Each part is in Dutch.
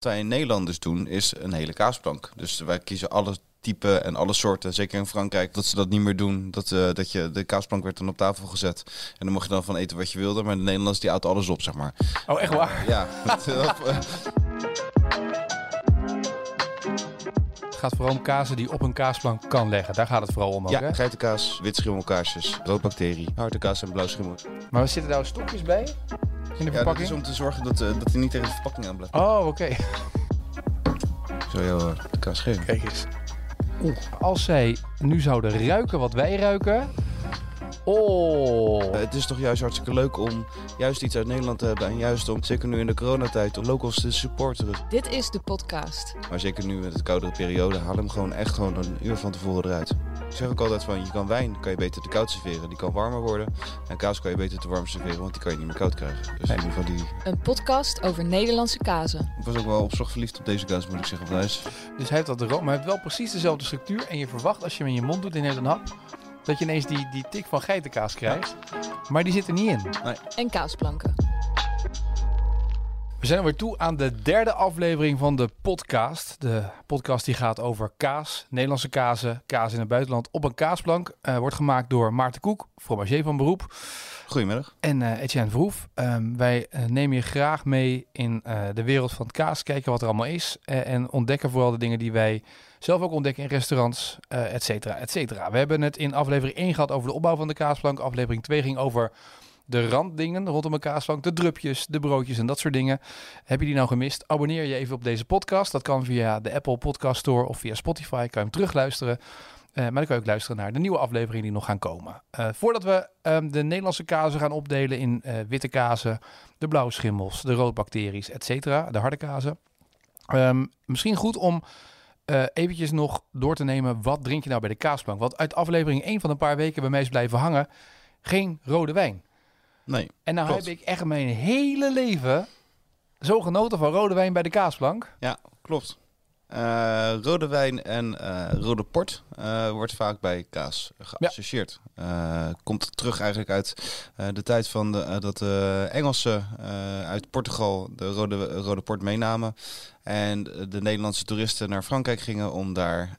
Wat wij in Nederland dus doen, is een hele kaasplank. Dus wij kiezen alle typen en alle soorten. Zeker in Frankrijk, dat ze dat niet meer doen. Dat, eh, dat je, de kaasplank werd dan op tafel gezet. En dan mocht je dan van eten wat je wilde. Maar de Nederlanders die alles op, zeg maar. Oh, echt waar? Ja. dat, Het gaat vooral om kazen die op een kaasplank kan leggen. Daar gaat het vooral om ook, ja, hè? geitenkaas, wit schimmelkaarsjes, roodbacterie, hartenkaas en blauw schimmel. Maar zitten daar stokjes bij? In de Ja, verpakking? is om te zorgen dat, eh, dat hij niet tegen de verpakking aan blijft. Oh, oké. Zo jou eh, de kaas geven. Kijk eens. Oeh. Als zij nu zouden ruiken wat wij ruiken... Oh. Eh, het is toch juist hartstikke leuk om juist iets uit Nederland te hebben. En juist om, zeker nu in de coronatijd, om locals te supporteren. Dit is de podcast. Maar zeker nu met de koudere periode, haal hem gewoon echt gewoon een uur van tevoren eruit. Ik zeg ook altijd van, je kan wijn kan je beter te koud serveren. Die kan warmer worden. En kaas kan je beter te warm serveren, want die kan je niet meer koud krijgen. Dus in ieder geval die... Een podcast over Nederlandse kazen. Ik was ook wel op verliefd op deze kaas, moet ik zeggen. Want hij is... Dus hij heeft dat room, maar hij heeft wel precies dezelfde structuur. En je verwacht als je hem in je mond doet en neemt een hap... dat je ineens die, die tik van geitenkaas krijgt. Maar die zit er niet in. En kaasplanken. We zijn alweer toe aan de derde aflevering van de podcast. De podcast die gaat over kaas, Nederlandse kazen, kaas in het buitenland op een kaasplank. Eh, wordt gemaakt door Maarten Koek, fromager van beroep, Goedemiddag. en eh Etienne Verhoef. Ehm, wij eh, nemen je graag mee in de wereld van het kaas, kijken wat er allemaal is en ontdekken vooral de dingen die wij zelf ook ontdekken in restaurants, et cetera, et cetera. We hebben het in aflevering 1 gehad over de opbouw van de kaasplank. Aflevering 2 ging over de randdingen rondom een kaasplank, de drupjes, de broodjes en dat soort dingen. Heb je die nou gemist? Abonneer je even op deze podcast. Dat kan via de Apple Podcast Store of via Spotify. Kan je hem terugluisteren. Eh, maar dan kan je ook luisteren naar de nieuwe afleveringen die nog gaan komen. Eh, voordat we ehm, de Nederlandse kazen gaan opdelen in eh, witte kazen, de blauwe schimmels, de roodbacteries, et cetera, de harde kazen. Ehm, misschien goed om eventjes nog door te nemen, wat drink je nou bij de kaasplank? Want uit aflevering 1 van een paar weken bij mij is blijven hangen, geen rode wijn. Nee. En nou Klopt. heb ik echt mijn hele leven zo genoten van rode wijn bij de kaasplank. Ja, klopt. Eh, rode wijn en eh, rode port eh, wordt vaak bij kaas geassocieerd. Komt terug eigenlijk uit de tijd van de, dat de Engelsen uit Portugal de rode, rode port meenamen. En de Nederlandse toeristen naar Frankrijk gingen om daar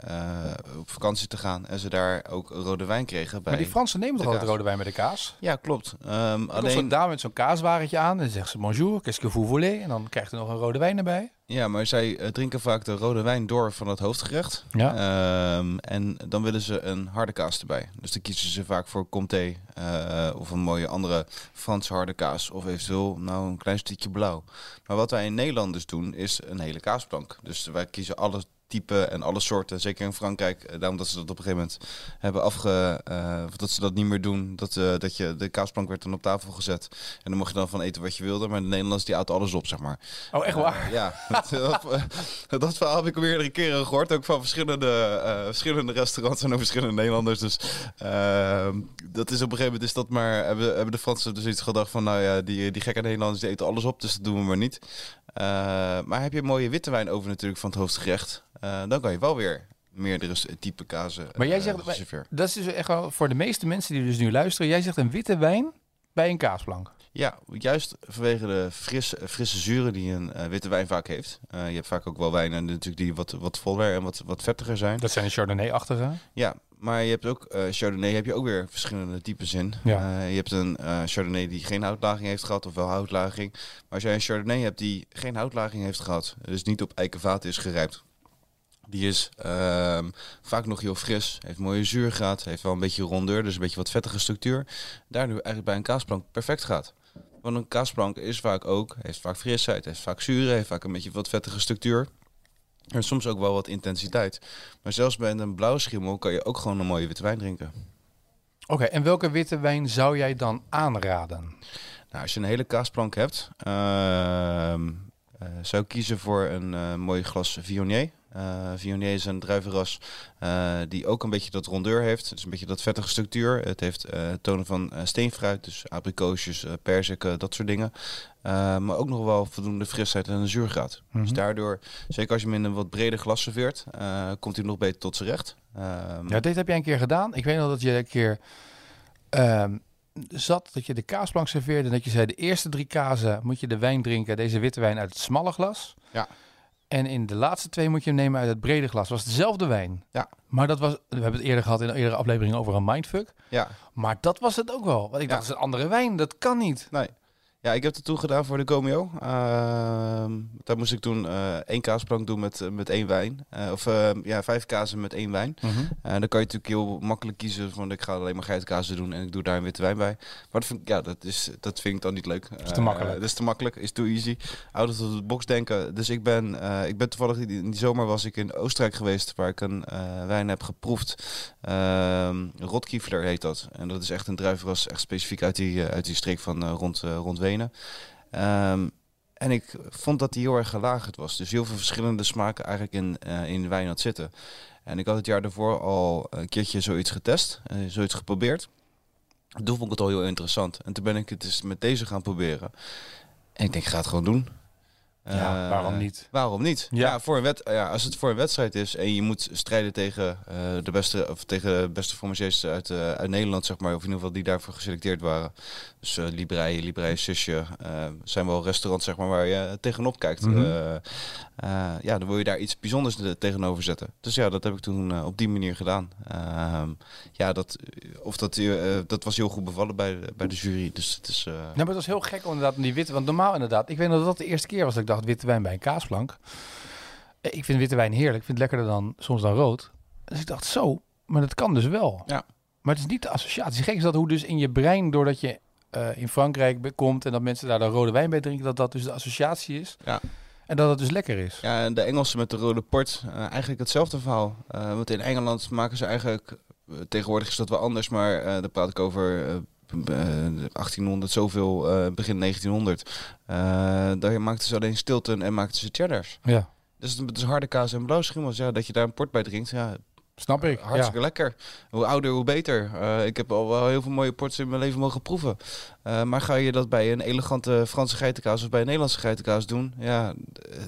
op vakantie te gaan. En ze daar ook rode wijn kregen. Bij... Maar die Fransen nemen toch altijd rode wijn bij de kaas? Ja, klopt. Ehm, Alleen... zo'n dame met zo'n kaaswagentje aan en zegt ze bonjour, qu'est-ce que vous voulez? En dan krijgt er nog een rode wijn erbij. Ja, maar zij eh, drinken vaak de rode wijn door van het hoofdgerecht. Ja. Ehm, en dan willen ze een harde kaas erbij. Dus dan kiezen ze vaak voor Comté eh, of een mooie andere Franse harde kaas. Of eventueel nou een klein stukje blauw. Maar wat wij in Nederland dus doen, is een hele kaasplank. Dus wij kiezen alle typen en alle soorten. Zeker in Frankrijk. eh, Daarom dat ze dat op een gegeven moment hebben afge... eh, dat ze dat niet meer doen. Dat, eh, dat je, de kaasplank werd dan op tafel gezet. En dan mocht je dan van eten wat je wilde. Maar de Nederlanders die houdt alles op, zeg maar. Oh, echt waar? Ja, dat, dat, dat verhaal heb ik meerdere keren gehoord. Ook van verschillende, verschillende restaurants en ook verschillende Nederlanders. Dus ehm, dat is op een gegeven moment is dat maar... Hebben, hebben de Fransen dus iets gedacht van... Nou ja, die, die gekke Nederlanders die eten alles op. Dus dat doen we maar niet. Maar heb je een mooie witte wijn over natuurlijk van het hoofdgerecht... eh, dan kan je wel weer meerdere type kazen Maar jij eh, zegt, dat is dus echt wel voor de meeste mensen die dus nu luisteren. Jij zegt een witte wijn bij een kaasplank. Ja, juist vanwege de fris, frisse zuren die een eh, witte wijn vaak heeft. Je hebt vaak ook wel wijnen natuurlijk die wat, wat voller en wat, wat vettiger zijn. Dat zijn de Chardonnay-achtige. Ja, maar je hebt ook eh, Chardonnay heb je ook weer verschillende types in. Ja. Je hebt een Chardonnay die geen houtlaging heeft gehad of wel houtlaging. Maar als jij een Chardonnay hebt die geen houtlaging heeft gehad, dus niet op eikenvaten is gerijpt. Die is ehm, vaak nog heel fris, heeft mooie zuurgraad, heeft wel een beetje rondeur, dus een beetje wat vettige structuur. Daardoor eigenlijk bij een kaasplank perfect gaat. Want een kaasplank is vaak ook, heeft vaak frisheid, heeft vaak zuren, heeft vaak een beetje wat vettige structuur. En soms ook wel wat intensiteit. Maar zelfs bij een blauwe schimmel kan je ook gewoon een mooie witte wijn drinken. Oké, en welke witte wijn zou jij dan aanraden? Nou, als je een hele kaasplank hebt, ehm, eh, zou ik kiezen voor een eh, mooi glas Viognier. Eh Viognier is een druivenras eh, die ook een beetje dat rondeur heeft. Dus een beetje dat vettige structuur. Het heeft eh, tonen van steenfruit, dus abrikoosjes, perziken, dat soort dingen. Maar ook nog wel voldoende frisheid en een zuurgraad. Mhm. Dus daardoor, zeker als je hem in een wat breder glas serveert, komt hij nog beter tot zijn recht. Ehm, Ja, dit heb jij een keer gedaan. Ik weet nog dat je een keer ehm, zat, dat je de kaasplank serveerde. En dat je zei, de eerste drie kazen moet je de wijn drinken. Deze witte wijn uit het smalle glas. Ja. En in de laatste twee moet je hem nemen uit het brede glas. was hetzelfde wijn. Ja. Maar dat was, we hebben het eerder gehad in een eerdere aflevering over een mindfuck. Ja, Maar dat was het ook wel. Want ik dacht, Ja. dat is een andere wijn. Dat kan niet. nee. Ja, ik heb het toen gedaan voor de Comeo. Ehm, daar moest ik toen eh, één kaasplank doen met, eh, met één wijn. Eh, of eh, ja, vijf kazen met één wijn. En dan kan je natuurlijk heel makkelijk kiezen van ik ga alleen maar geitenkazen doen en ik doe daar een witte wijn bij. Maar dat vind ik, ja, dat, is, dat vind ik dan niet leuk. Is te makkelijk. dat is te makkelijk, is too easy. Out of the box denken. Dus ik ben, eh, ik ben toevallig in die, in die zomer was ik in Oostenrijk geweest waar ik een eh, wijn heb geproefd. Ehm Rotkiefler heet dat. En dat is echt een druivenras, echt specifiek uit die, eh, uit die streek van eh, rond, eh, rond Wenen. Ehm, en ik vond dat die heel erg gelagerd was. Dus heel veel verschillende smaken eigenlijk in, eh, in wijn had zitten. En ik had het jaar daarvoor al een keertje zoiets getest, eh, zoiets geprobeerd. Toen vond ik het al heel interessant. En toen ben ik het dus met deze gaan proberen. En ik denk, ik ga het gewoon doen. Ja, Eh, waarom niet? Waarom niet? Ja. Ja, voor een wet, ja, als het voor een wedstrijd is en je moet strijden tegen eh, de beste of tegen de beste formagiers uit, eh, uit Nederland, zeg maar, of in ieder geval die daarvoor geselecteerd waren. Dus eh Librei, eh, zijn wel restaurants zeg maar waar je tegenop kijkt. Mhm. Ja, dan wil je daar iets bijzonders te- tegenover zetten. Dus ja, dat heb ik toen op die manier gedaan. Ehm, ja, dat, of dat, dat was heel goed bevallen bij, de- bij de jury. Dus het is. Nou, maar het was heel gek inderdaad om die witte... Want normaal inderdaad, ik weet nog dat dat de eerste keer was dat ik dacht witte wijn bij een kaasplank. Eh, Ik vind witte wijn heerlijk. Ik vind het lekkerder dan soms dan rood. Dus ik dacht zo, maar dat kan dus wel. Ja. Maar het is niet de associatie. Gek is dat hoe dus in je brein, doordat je eh, in Frankrijk komt en dat mensen daar dan rode wijn bij drinken, dat dat dus de associatie is. Ja. En dat het dus lekker is. Ja, en de Engelsen met de rode port, eh, eigenlijk hetzelfde verhaal. Eh, want in Engeland maken ze eigenlijk, tegenwoordig is dat wel anders, maar daar praat ik over 1800 zoveel, eh, begin 1900. Eh, daar maakten ze alleen Stilton en maakten ze cheddars. Ja, Dus het is harde kaas en blauwschimmels. Ja, dat je daar een port bij drinkt, ja, snap ik. hartstikke Ja. lekker. Hoe ouder, hoe beter. Eh, ik heb al wel heel veel mooie ports in mijn leven mogen proeven. Eh, maar ga je dat bij een elegante Franse geitenkaas of bij een Nederlandse geitenkaas doen? Ja,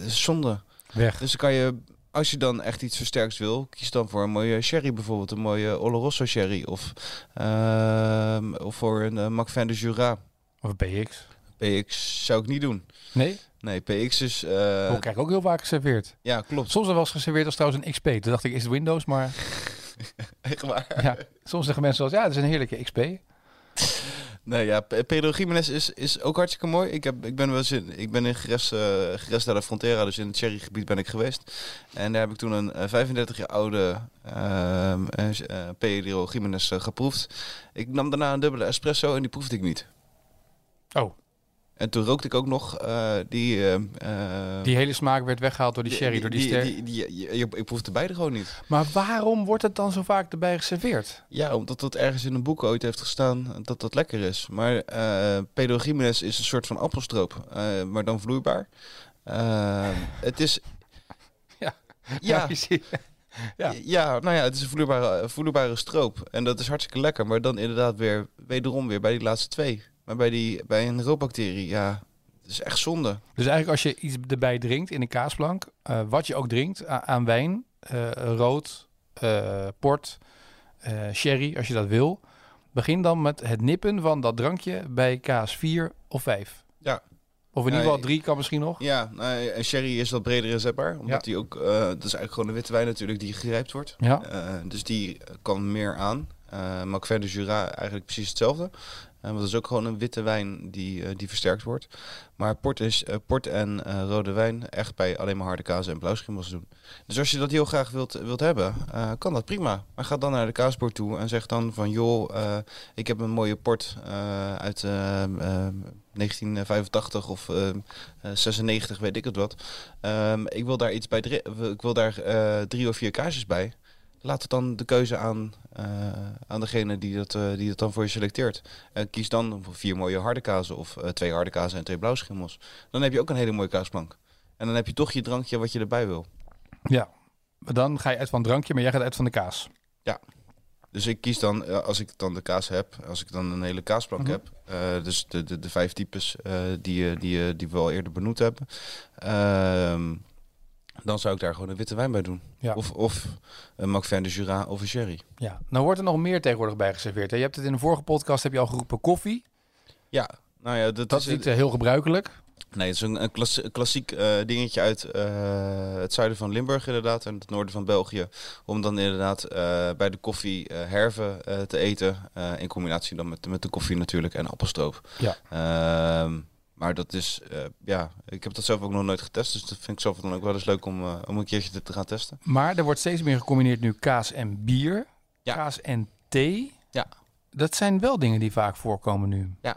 zonde. Weg. Dus dan kan je, als je dan echt iets versterks wil, kies dan voor een mooie sherry bijvoorbeeld. Een mooie Oloroso sherry. Of, ehm, of voor een uh, de Jura. Of PX. PX zou ik niet doen. Nee? Nee, PX is... eh, Dat krijg ik ook heel vaak geserveerd. ja, klopt. Soms wel eens geserveerd als trouwens een XP. Toen dacht ik, is het Windows? Maar Echt waar. ja, soms zeggen mensen wel, ja, het is een heerlijke XP. Nee, ja, Pe- Pedro Jiménez is, is ook hartstikke mooi. Ik, heb, ik ben wel eens in, ik ben in Geres, eh Geres de la Frontera, dus in het Cherrygebied ben ik geweest. En daar heb ik toen een eh, 35 jaar oude eh, eh, Pedro Jiménez eh, geproefd. Ik nam daarna een dubbele espresso en die proefde ik niet. Oh, En toen rookte ik ook nog eh, die... ehm, eh, die hele smaak werd weggehaald door die sherry, door die, ster. die, die, die- ik proefde beide gewoon niet. Maar waarom wordt het dan zo vaak erbij geserveerd? Ja, omdat dat ergens in een boek ooit heeft gestaan dat dat lekker is. Maar eh Pedro Jiménez is een soort van appelstroop, maar dan vloeibaar. Eh, het is... Ja. Ja, Ja. ja. nou ja, het is een vloeibare, vloeibare stroop. En dat is hartstikke lekker. Maar dan inderdaad weer, wederom weer bij die laatste twee. Maar bij, die, bij een roodbacterie, ja, het is echt zonde. Dus eigenlijk als je iets erbij drinkt in een kaasplank, eh, wat je ook drinkt aan wijn, eh, rood, eh, port, sherry, als je dat wil, begin dan met het nippen van dat drankje bij kaas 4 of 5. Ja. Of in ieder Ja, geval 3 kan misschien nog. Ja, nou, en sherry is wat breder inzetbaar. Omdat Ja. die ook, dat is eigenlijk gewoon een witte wijn natuurlijk die gerijpt wordt. Ja. Dus die kan meer aan. Uh, Macvin de Jura eigenlijk precies hetzelfde. Eh, want dat is ook gewoon een witte wijn die, eh, die versterkt wordt. Maar port, is, eh, port en rode wijn echt bij alleen maar harde kaas en blauwschimmels doen. Dus als je dat heel graag wilt, wilt hebben, kan dat prima. Maar ga dan naar de kaasboer toe en zeg dan van... joh, ik heb een mooie port uit eh, eh, 1985 of eh, eh, 96, weet ik het wat. Ehm, ik wil daar iets bij, ik wil daar drie of vier kaasjes bij laat het dan de keuze aan, uh, aan degene die dat, uh, die dat dan voor je selecteert. Uh, kies dan voor vier mooie harde kazen of twee harde kazen en twee blauwschimmels. Dan heb je ook een hele mooie kaasplank. En dan heb je toch je drankje wat je erbij wil. Ja, maar dan ga je uit van het drankje, maar jij gaat uit van de kaas. Ja. Dus ik kies dan, eh, als ik dan de kaas heb, als ik dan een hele kaasplank Mhm. heb, dus de, de, de vijf types die, die, die we al eerder benoemd hebben, uh, dan zou ik daar gewoon een witte wijn bij doen. Ja. Of, of een Macvin de Jura of een sherry. Ja, nou wordt er nog meer tegenwoordig bij geserveerd. Hè? Je hebt het in de vorige podcast heb je al geroepen koffie. Ja, nou ja, dat, Dat is niet uh, heel gebruikelijk. Nee, het is een, een klas- een klassiek eh, dingetje uit eh, het zuiden van Limburg inderdaad en het noorden van België. Om dan inderdaad eh, bij de koffie eh, herven eh, te eten. eh, in combinatie dan met, met de koffie natuurlijk en appelstroop. Ja. Maar dat is, eh, ja, ik heb dat zelf ook nog nooit getest. Dus dat vind ik zelf dan ook wel eens leuk om, eh, om een keertje te gaan testen. Maar er wordt steeds meer gecombineerd nu kaas en bier. Ja. Kaas en thee. Ja. Dat zijn wel dingen die vaak voorkomen nu. Eh,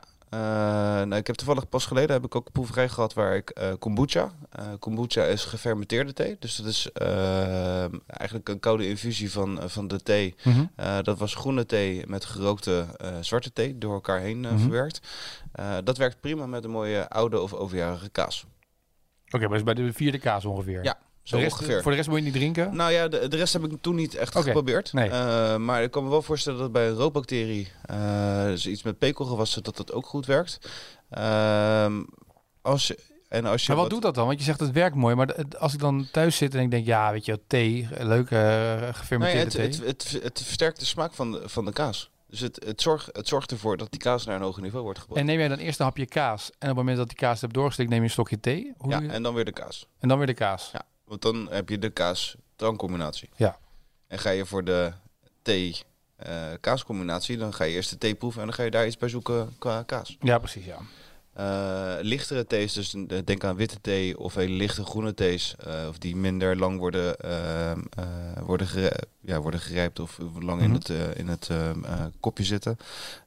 nou, ik heb toevallig pas geleden heb ik ook een proeverij gehad waar ik eh, kombucha. eh, kombucha is gefermenteerde thee. Dus dat is eh, eigenlijk een koude infusie van, eh, van de thee. Eh, dat was groene thee met gerookte eh, zwarte thee door elkaar heen eh, Mhm. verwerkt. Eh, dat werkt prima met een mooie oude of overjarige kaas. Oké, maar is bij de vierde kaas ongeveer. Ja, Zo de rest, ongeveer. Voor de rest moet je niet drinken? Nou ja, de, de rest heb ik toen niet echt geprobeerd. nee. Eh, maar ik kan me wel voorstellen dat bij een roodbacterie, eh, dus iets met pekelgewassen, dat dat ook goed werkt. Ehm, als je, en als je Maar wat doet dat dan? Want je zegt het werkt mooi, maar als ik dan thuis zit en ik denk, ja, weet je, thee, leuke eh, gefermenteerde het, thee. het, het, het versterkt de smaak van de, van de kaas. Dus het, het, zorgt, het zorgt ervoor dat die kaas naar een hoger niveau wordt gebracht. en neem jij dan eerst een hapje kaas en op het moment dat die kaas hebt doorgestikt, neem je een stokje thee? Hoe ja, en dan weer de kaas. en dan weer de kaas. Ja. Want dan heb je de kaas-drankcombinatie. Ja. En ga je voor de thee-kaascombinatie, dan ga je eerst de thee proeven en dan ga je daar iets bij zoeken qua kaas. Ja, precies, ja. Eh, lichtere thees, dus eh, denk aan witte thee of hele lichte groene thees, eh, of die minder lang worden, eh, worden, gere- ja, worden gerijpt of lang in Mhm. het, eh, in het ehm, eh, kopje zitten.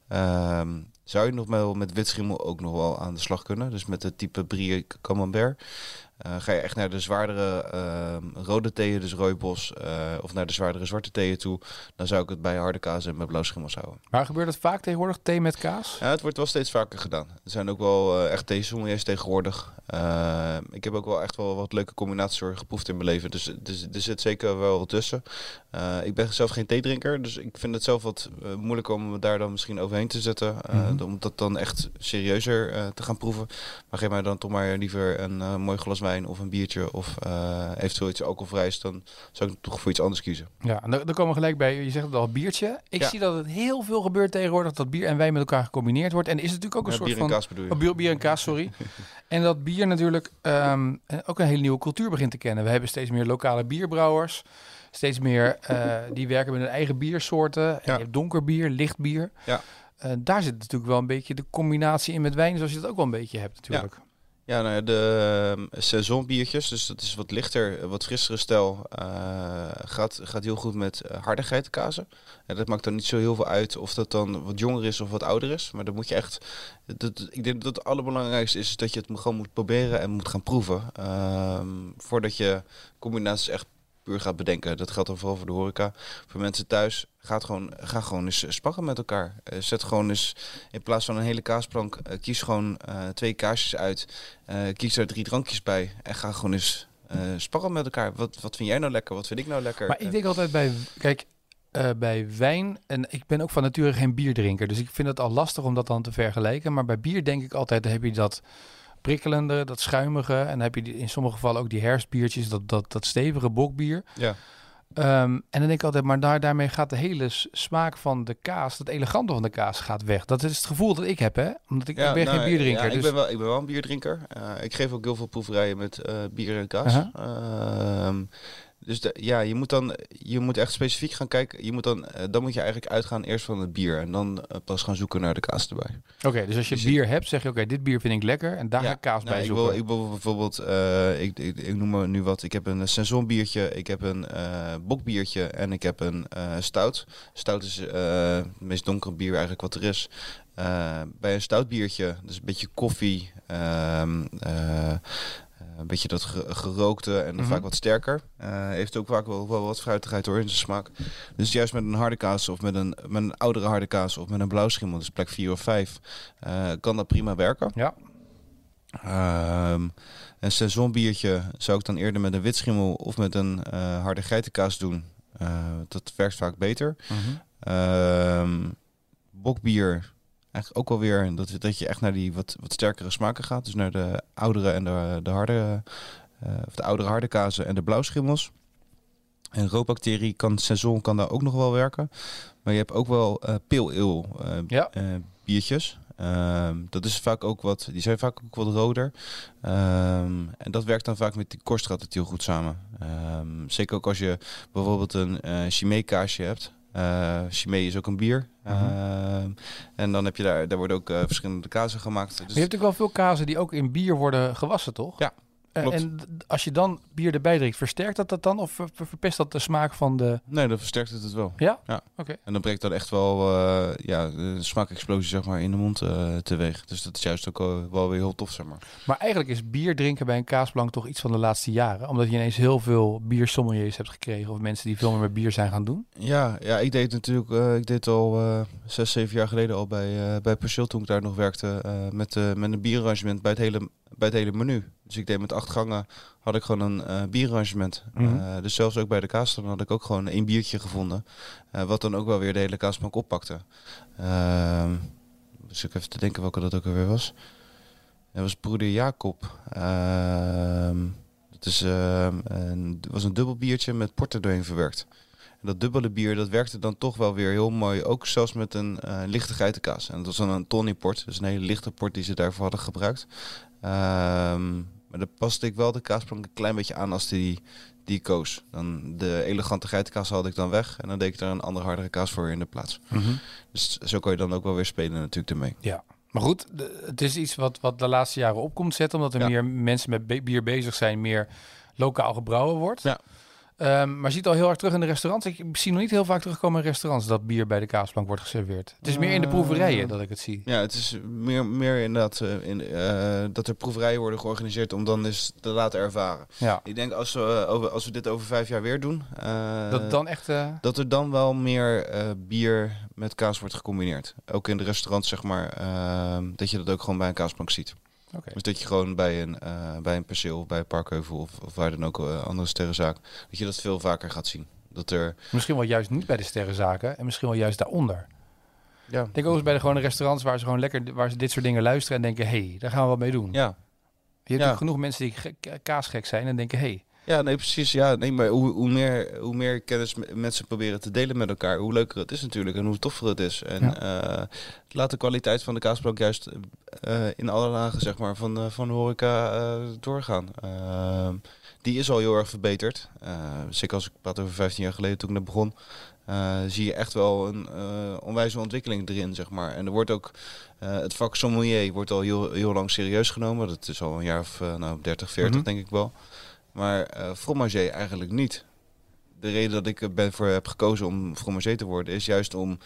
Ehm, zou je nog wel met witschimmel ook nog wel aan de slag kunnen. Dus met het type Brie Camembert. Eh, ga je echt naar de zwaardere ehm, rode theeën, dus rooibos, eh, of naar de zwaardere zwarte theeën toe, dan zou ik het bij harde kaas en met blauwschimmels houden. Maar gebeurt het vaak tegenwoordig, thee met kaas? Ja, het wordt wel steeds vaker gedaan. Er zijn ook wel eh, echt theesommeliers tegenwoordig. Ik heb ook wel echt wel wat leuke combinaties geproefd in mijn leven. Dus, dus er zit zeker wel wat tussen. Ik ben zelf geen theedrinker, dus ik vind het zelf wat moeilijk om me daar dan misschien overheen te zetten. Mhm. Om dat dan echt serieuzer te gaan proeven. Maar geef mij dan toch maar liever een mooi glas wijn of een biertje of eh, eventueel iets alcoholvrijs. Dan zou ik toch voor iets anders kiezen. Ja, en dan, komen we gelijk bij, je zegt het al, biertje. Ik Ja. zie dat het heel veel gebeurt tegenwoordig, dat bier en wijn met elkaar gecombineerd wordt. En is het natuurlijk ook een Ja, soort bier en van... kaas bedoel je? Oh, bier, bier en kaas, sorry. en dat bier natuurlijk ehm, eh, ook een hele nieuwe cultuur begint te kennen. We hebben steeds meer lokale bierbrouwers. Steeds meer eh, die werken met hun eigen biersoorten. En Ja. je hebt donker bier, licht bier. Ja. Eh, daar zit natuurlijk wel een beetje de combinatie in met wijn, zoals je dat ook wel een beetje hebt natuurlijk. Ja, nou ja, de uh, saisonbiertjes, dus dat is wat lichter, wat frissere stijl, eh, gaat, gaat heel goed met uh, harde geitenkazen. En dat maakt dan niet zo heel veel uit of dat dan wat jonger is of wat ouder is. Maar dan moet je echt, dat, ik denk dat het allerbelangrijkste is, dat je het gewoon moet proberen en moet gaan proeven. Uh, voordat je combinaties echt puur gaat bedenken. Dat geldt dan vooral voor de horeca. Voor mensen thuis, gaat gewoon, ga gewoon eens sparren met elkaar. Uh, zet gewoon eens, in plaats van een hele kaasplank, uh, kies gewoon uh, twee kaasjes uit. Uh, kies er drie drankjes bij en ga gewoon eens uh, sparren met elkaar. Wat, wat vind jij nou lekker? Wat vind ik nou lekker? Maar ik denk altijd bij, kijk, uh, bij wijn, en ik ben ook van nature geen bierdrinker, dus ik vind het al lastig om dat dan te vergelijken. Maar bij bier denk ik altijd, heb je dat prikkelende, dat schuimige. En dan heb je die, in sommige gevallen ook die herfstbiertjes, dat, dat, dat stevige bokbier. Ja. Um, en dan denk ik altijd, maar daar, daarmee gaat de hele smaak van de kaas, het elegante van de kaas gaat weg. Dat is het gevoel dat ik heb, hè? Omdat ik, ja, ik ben nou, geen bierdrinker. Ja, dus... ik, ben wel, ik ben wel een bierdrinker. Uh, ik geef ook heel veel proeverijen met uh, bier en kaas. Uh -huh. Dus de, ja, je moet dan je moet echt specifiek gaan kijken. Je moet dan, uh, dan moet je eigenlijk uitgaan eerst van het bier en dan uh, pas gaan zoeken naar de kaas erbij. Oké, okay, dus als je dus bier hebt, zeg je oké, okay, dit bier vind ik lekker en daar ja, ga ik kaas nou, bij ik zoeken. Wil, ik wil bijvoorbeeld, uh, ik, ik, ik, noem maar nu wat. Ik heb een saison biertje, ik heb een bokbiertje en ik heb een stout. Stout is het meest donkere bier eigenlijk wat er is. Bij een stout biertje, dus een beetje koffie, uh, een beetje dat gerookte en mm -hmm. vaak wat sterker. Uh, heeft ook vaak wel, wel wat fruitigheid hoor in zijn smaak. Dus juist met een harde kaas of met een, met een oudere harde kaas of met een blauwschimmel, dus plek 4 of 5, uh, kan dat prima werken. Ja. Um, een seizoenbiertje zou ik dan eerder met een witschimmel of met een uh, harde geitenkaas doen. Dat werkt vaak beter. Mm -hmm. um, bokbier eigenlijk ook alweer dat, dat je echt naar die wat, wat sterkere smaken gaat. Dus naar de oudere en de, de harde, uh, of de oudere harde kazen en de blauwschimmels. En roodbacterie kan seizoen kan daar ook nog wel werken. Maar je hebt ook wel uh, pale ale uh, ja. biertjes. Ehm, dat is vaak ook wat, die zijn vaak ook wat roder. Ehm, en dat werkt dan vaak met die korstrat heel goed samen. Ehm, zeker ook als je bijvoorbeeld een uh, Chimay kaasje hebt. Uh, Chimay is ook een bier. Ehm, en dan heb je daar, daar worden ook uh, verschillende kazen gemaakt. Dus je hebt natuurlijk wel veel kazen die ook in bier worden gewassen, toch? Ja. Uh, en als je dan bier erbij drinkt, versterkt dat dat dan of ver verpest dat de smaak van de... Nee, dan versterkt het het wel. Ja? Ja. Oké. En dan brengt dat echt wel uh, ja, een smaakexplosie zeg maar, in de mond uh, teweeg. Dus dat is juist ook wel weer heel tof, zeg maar. Maar eigenlijk is bier drinken bij een kaasplank toch iets van de laatste jaren? Omdat je ineens heel veel biersommeliers hebt gekregen of mensen die veel meer met bier zijn gaan doen? Ja, ja ik deed natuurlijk, ik deed al zes, zeven jaar geleden al bij, bij Persil toen ik daar nog werkte met, met een bierarrangement bij het hele, bij het hele menu. Dus ik deed met acht gangen, had ik gewoon een uh, bierarrangement. Mm -hmm. uh, dus zelfs ook bij de kaas, dan had ik ook gewoon één biertje gevonden. Uh, wat dan ook wel weer de hele kaasbank oppakte. dus ik even te denken welke dat ook alweer was. Dat was broeder Jacob. het is, een, was een dubbel biertje met porter doorheen verwerkt. En dat dubbele bier, dat werkte dan toch wel weer heel mooi. Ook zelfs met een lichte geitenkaas. En dat was dan een Tony port. Dus een hele lichte port die ze daarvoor hadden gebruikt. Um, maar daar paste ik wel de kaasplank een klein beetje aan als die, die koos. Dan de elegante geitenkaas haalde ik dan weg. En dan deed ik er een andere hardere kaas voor in de plaats. Mm -hmm. Dus zo kan je dan ook wel weer spelen natuurlijk ermee. Ja. Maar goed, het is iets wat, wat de laatste jaren op komt zetten. Omdat er Ja. meer mensen met bier bezig zijn. Meer lokaal gebrouwen wordt. Ja. Ehm, maar je ziet al heel erg terug in de restaurants. Ik zie nog niet heel vaak terugkomen in restaurants dat bier bij de kaasplank wordt geserveerd. Het is meer in de proeverijen dat ik het zie. Ja, het is meer, meer inderdaad uh, in, uh, dat er proeverijen worden georganiseerd om dan eens te laten ervaren. Ja. Ik denk als we, uh, over, als we dit over vijf jaar weer doen, uh, Dat dan echt... eh, dat er dan wel meer uh, bier met kaas wordt gecombineerd. Ook in de restaurants, zeg maar, uh, dat je dat ook gewoon bij een kaasplank ziet. Dus dat je gewoon bij een, uh, bij een perceel, bij een parkheuvel of, of waar dan ook uh, andere sterrenzaak, dat je dat veel vaker gaat zien. Dat er, Misschien wel juist niet bij de sterrenzaken en misschien wel juist daaronder. ja, Ik denk ook eens bij de gewone restaurants waar ze gewoon lekker waar ze dit soort dingen luisteren en denken, hé, hey, daar gaan we wat mee doen. ja, Je hebt Ja. genoeg mensen die ge- kaasgek zijn en denken, hé, hey, Ja, nee, precies. Ja, nee, maar hoe, hoe, meer, hoe meer kennis me- mensen proberen te delen met elkaar, hoe leuker het is natuurlijk en hoe toffer het is. En eh, laat de kwaliteit van de kaasplank juist eh, in alle lagen zeg maar, van, de- van de horeca eh, doorgaan. Ehm, die is al heel erg verbeterd. Eh, zeker als ik praat over 15 jaar geleden toen ik net begon. eh, zie je echt wel een eh onwijze ontwikkeling erin, zeg maar. En er wordt ook, eh, het vak sommelier wordt al heel, heel lang serieus genomen. Dat is al een jaar of eh, nou, 30, 40 Mhm. denk ik wel. Maar eh fromager eigenlijk niet. De reden dat ik er ben voor heb gekozen om fromager te worden, is juist om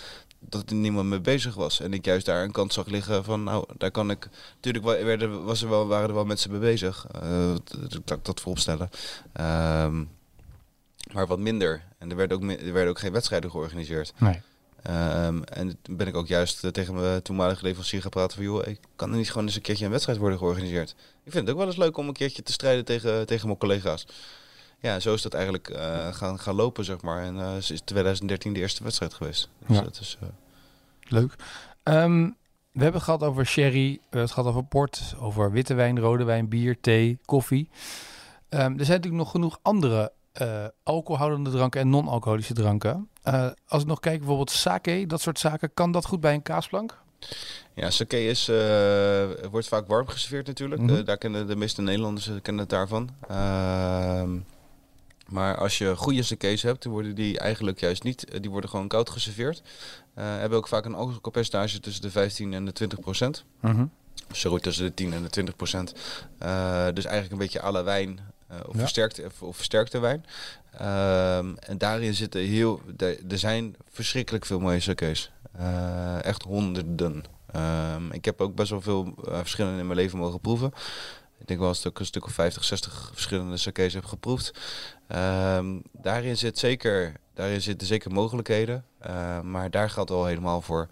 dat er niemand mee bezig was. En ik juist daar een kans zag liggen van, nou, daar kan ik... Natuurlijk werden, was er wel, waren er wel mensen mee bezig. eh, dat dat ik dat voorop stellen. Ehm, maar wat minder. En er werden ook, er werden ook geen wedstrijden georganiseerd. nee. Ehm, en ben ik ook juist eh, tegen mijn toenmalige leverancier gaan praten van... joh, ik kan er niet gewoon eens een keertje een wedstrijd worden georganiseerd. Ik vind het ook wel eens leuk om een keertje te strijden tegen, tegen mijn collega's. Ja, zo is dat eigenlijk eh, gaan, gaan lopen, zeg maar. En eh, is 2013 de eerste wedstrijd geweest. Dus Ja. dat is, eh, Leuk. Ehm, we hebben het gehad over sherry, we hebben het gehad over port, over witte wijn, rode wijn, bier, thee, koffie. Ehm, er zijn natuurlijk nog genoeg andere eh, alcoholhoudende dranken en non-alcoholische dranken. Eh, als ik nog kijk, bijvoorbeeld sake, dat soort zaken, kan dat goed bij een kaasplank? Ja, sake is, eh, wordt vaak warm geserveerd natuurlijk. Mhm. Daar kennen de meeste Nederlanders kennen het daarvan. Ehm, maar als je goede sake's hebt, dan worden die eigenlijk juist niet. Die worden gewoon koud geserveerd. Hebben ook vaak een alcoholpercentage tussen de 15 en de 20 procent. Sorry, tussen de 10 en de 20 procent. Dus eigenlijk een beetje à la wijn of, Ja. versterkte, of, of versterkte wijn. Ehm, en daarin zitten heel... Er zijn verschrikkelijk veel mooie sake's. Eh, echt honderden. Ehm, ik heb ook best wel veel eh, verschillende in mijn leven mogen proeven. Ik denk wel een stuk, een stuk of 50, 60 verschillende sake's heb geproefd. Ehm, daarin, zit zeker, daarin zitten zeker mogelijkheden. Eh, maar daar geldt al helemaal voor.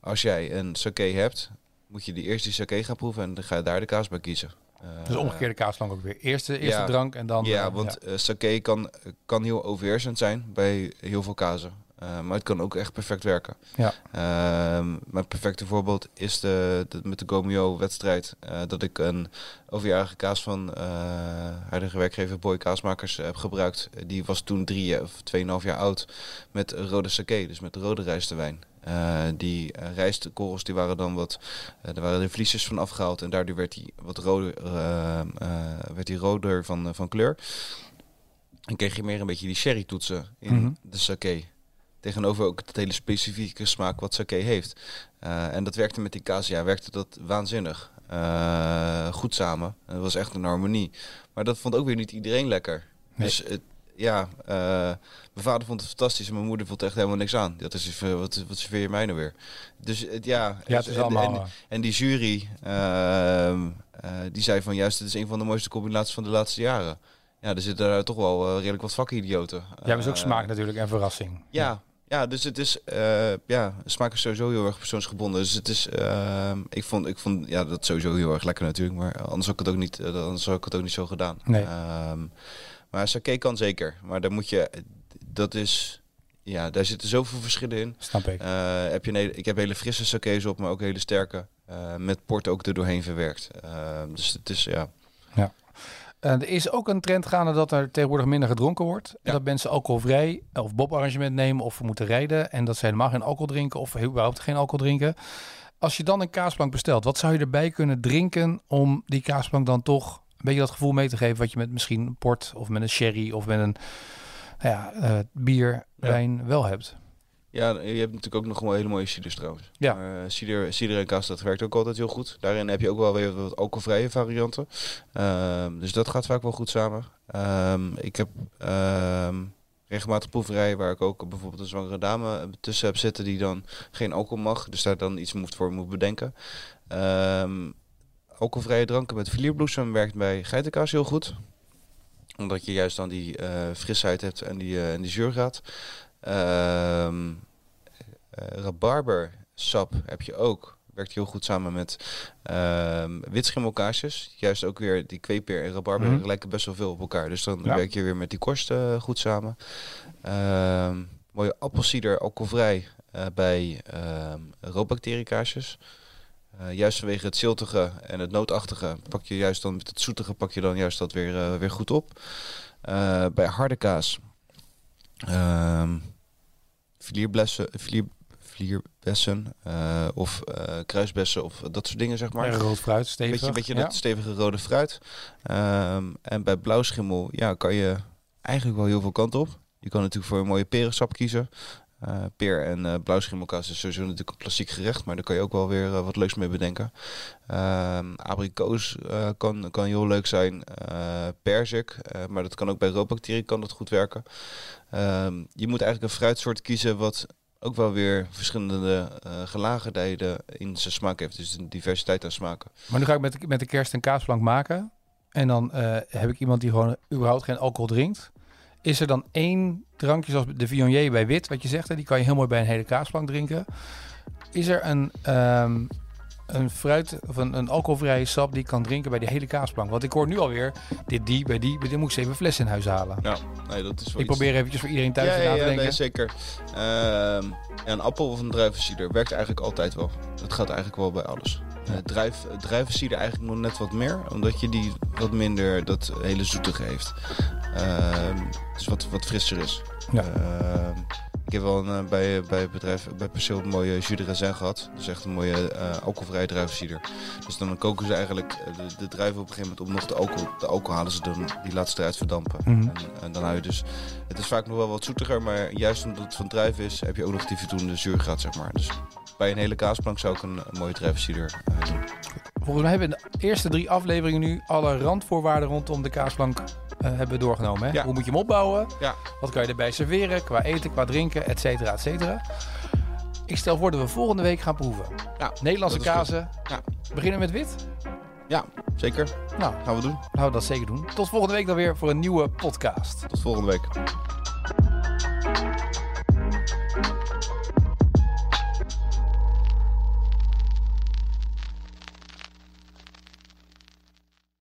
Als jij een sake hebt, moet je die eerst die sake gaan proeven en dan ga je daar de kaas bij kiezen. Eh, Dus omgekeerde kaasplank ook weer. Eerste, eerste ja. drank en dan... ja, eh, want eh, sake kan, kan heel overheersend zijn bij heel veel kazen. Maar het kan ook echt perfect werken. Ja. Ehm, mijn perfecte voorbeeld is de, de- met de Gomio-wedstrijd. eh, dat ik een overjarige kaas van huidige werkgever Boy Kaasmakers heb gebruikt. Die was toen drie of tweeënhalf jaar oud met rode sake, dus met rode rijstewijn. Eh, die uh, rijstkorrels die waren dan wat, uh, er waren de vliesjes van afgehaald en daardoor werd hij wat roder, werd die roder van, van kleur. En kreeg je meer een beetje die sherry toetsen in Mhm. de sake. Tegenover ook het hele specifieke smaak wat sake heeft. En dat werkte met die kaas, ja, werkte dat waanzinnig. Goed samen. Het was echt een harmonie. Maar dat vond ook weer niet iedereen lekker. Nee. Dus het, ja, uh, mijn vader vond het fantastisch en mijn moeder vond echt helemaal niks aan. Dat is uh, wat, wat serveer je mij nou weer? Dus het, ja, Ja, het is allemaal... en, en die jury, uh, die zei van juist, het is een van de mooiste combinaties van de laatste jaren. Ja, er zitten daar toch wel uh, redelijk wat vakidioten. Ja, maar is ook smaak natuurlijk en verrassing. Ja, ja, dus het is, uh, ja, smaak is sowieso heel erg persoonsgebonden. Dus het is, uh, ik vond, ik vond, ja, dat sowieso heel erg lekker natuurlijk, maar anders had ik het ook niet, uh, anders had ik het ook niet zo gedaan. Nee. Um, maar sake kan zeker, maar daar moet je, dat is, ja, daar zitten zoveel verschillen in. Snap ik. Uh, heb je een hele, ik heb hele frisse sake's op, maar ook hele sterke, uh, met port ook er doorheen verwerkt. Uh, dus het is, ja. Ja. Er is ook een trend gaande dat er tegenwoordig minder gedronken wordt. Ja. dat mensen alcoholvrij of bobarrangement nemen of moeten rijden. En dat ze helemaal geen alcohol drinken of überhaupt geen alcohol drinken. Als je dan een kaasplank bestelt, wat zou je erbij kunnen drinken om die kaasplank dan toch beetje dat gevoel mee te geven wat je met misschien een port of met een sherry of met een nou ja, uh, bier, Ja. wijn wel hebt? Ja, je hebt natuurlijk ook nog wel hele mooie ciders trouwens. Ja. Uh, cider, cider en kaas, dat werkt ook altijd heel goed. Daarin heb je ook wel weer wat alcoholvrije varianten. Um, dus dat gaat vaak wel goed samen. Um, ik heb um, regelmatig proeverijen waar ik ook bijvoorbeeld een zwangere dame tussen heb zitten die dan geen alcohol mag. Dus daar dan iets moet voor moet bedenken. Um, alcoholvrije dranken met vlierbloesem werkt bij geitenkaas heel goed. Omdat je juist dan die uh, frisheid hebt en die, uh, en die zuurgraad. Um, uh, rabarbersap heb je ook. Werkt heel goed samen met um, witschimmelkaasjes. Juist ook weer die kweeper en rabarber mm -hmm. lijken best wel veel op elkaar. Dus dan Ja. werk je weer met die korst uh, goed samen. Um, mooie appelsieder, alcoholvrij uh, bij roodbacteriekaasjes. Uh, juist vanwege het ziltige en het nootachtige pak je juist dan met het zoetige pak je dan juist dat weer, uh, weer goed op. Uh, bij harde kaas. Vlier, vlierbessen of kruisbessen of dat soort dingen zeg maar. Ja, rood fruit, stevig. Beetje, beetje ja. dat stevige rode fruit. Um, en bij blauwschimmel ja, kan je eigenlijk wel heel veel kant op. Je kan natuurlijk voor een mooie perensap kiezen. Uh, peer en uh, blauwschimmelkaas is sowieso natuurlijk een klassiek gerecht, maar daar kan je ook wel weer uh, wat leuks mee bedenken. Uh, abrikoos kan, kan heel leuk zijn, perzik, maar dat kan ook bij roodbacteriën kan dat goed werken. Ehm, je moet eigenlijk een fruitsoort kiezen wat ook wel weer verschillende gelagenheden in zijn smaak heeft, dus een diversiteit aan smaken. Maar nu ga ik met, met de kerst een kaasplank maken en dan heb ik iemand die gewoon überhaupt geen alcohol drinkt. Is er dan één drankje zoals de Viognier bij wit, wat je zegt, hè, die kan je heel mooi bij een hele kaasplank drinken. Is er een, um, een fruit of een, een alcoholvrije sap die ik kan drinken bij die hele kaasplank? Want ik hoor nu alweer dit, die, bij die, bij die moet ik eens even fles in huis halen. Ja, nee, dat is wel Ik iets. probeer eventjes voor iedereen thuis ja, te ja, denken. nee, zeker. Uh, een appel of een druivencider werkt eigenlijk altijd wel. Dat gaat eigenlijk wel bij alles. Uh, druif, druivencider eigenlijk nog net wat meer, omdat je die wat minder dat hele zoetige heeft. Uh, dus wat, wat frisser is. Ja. Ik heb wel een, bij, bij het bedrijf, bij Perceel een mooie jus de raisin gehad. Dus echt een mooie uh, alcoholvrije druivencider. Dus dan koken ze eigenlijk eh, de, de druiven op een gegeven moment om nog de alcohol, de alcohol halen ze dan, die ze eruit verdampen. Mhm. En, en dan hou je dus, het is vaak nog wel wat zoetiger, maar juist omdat het van druiven is, heb je ook nog die voldoende zuurgraad, zeg maar. Dus bij een hele kaasplank zou ik een, een mooie druivencider uh, doen. Volgens mij hebben we in de eerste drie afleveringen nu alle randvoorwaarden rondom de kaasplank hebben we doorgenomen. Hè? Ja. Hoe moet je hem opbouwen? Ja. Wat kan je erbij serveren? Qua eten, qua drinken, et cetera, et cetera. Ik stel voor dat we volgende week gaan proeven. Ja, Nederlandse kazen. Ja. Beginnen we met wit? Ja, zeker. Nou, Gaan we doen. laten we dat zeker doen. Tot volgende week dan weer voor een nieuwe podcast. Tot volgende week.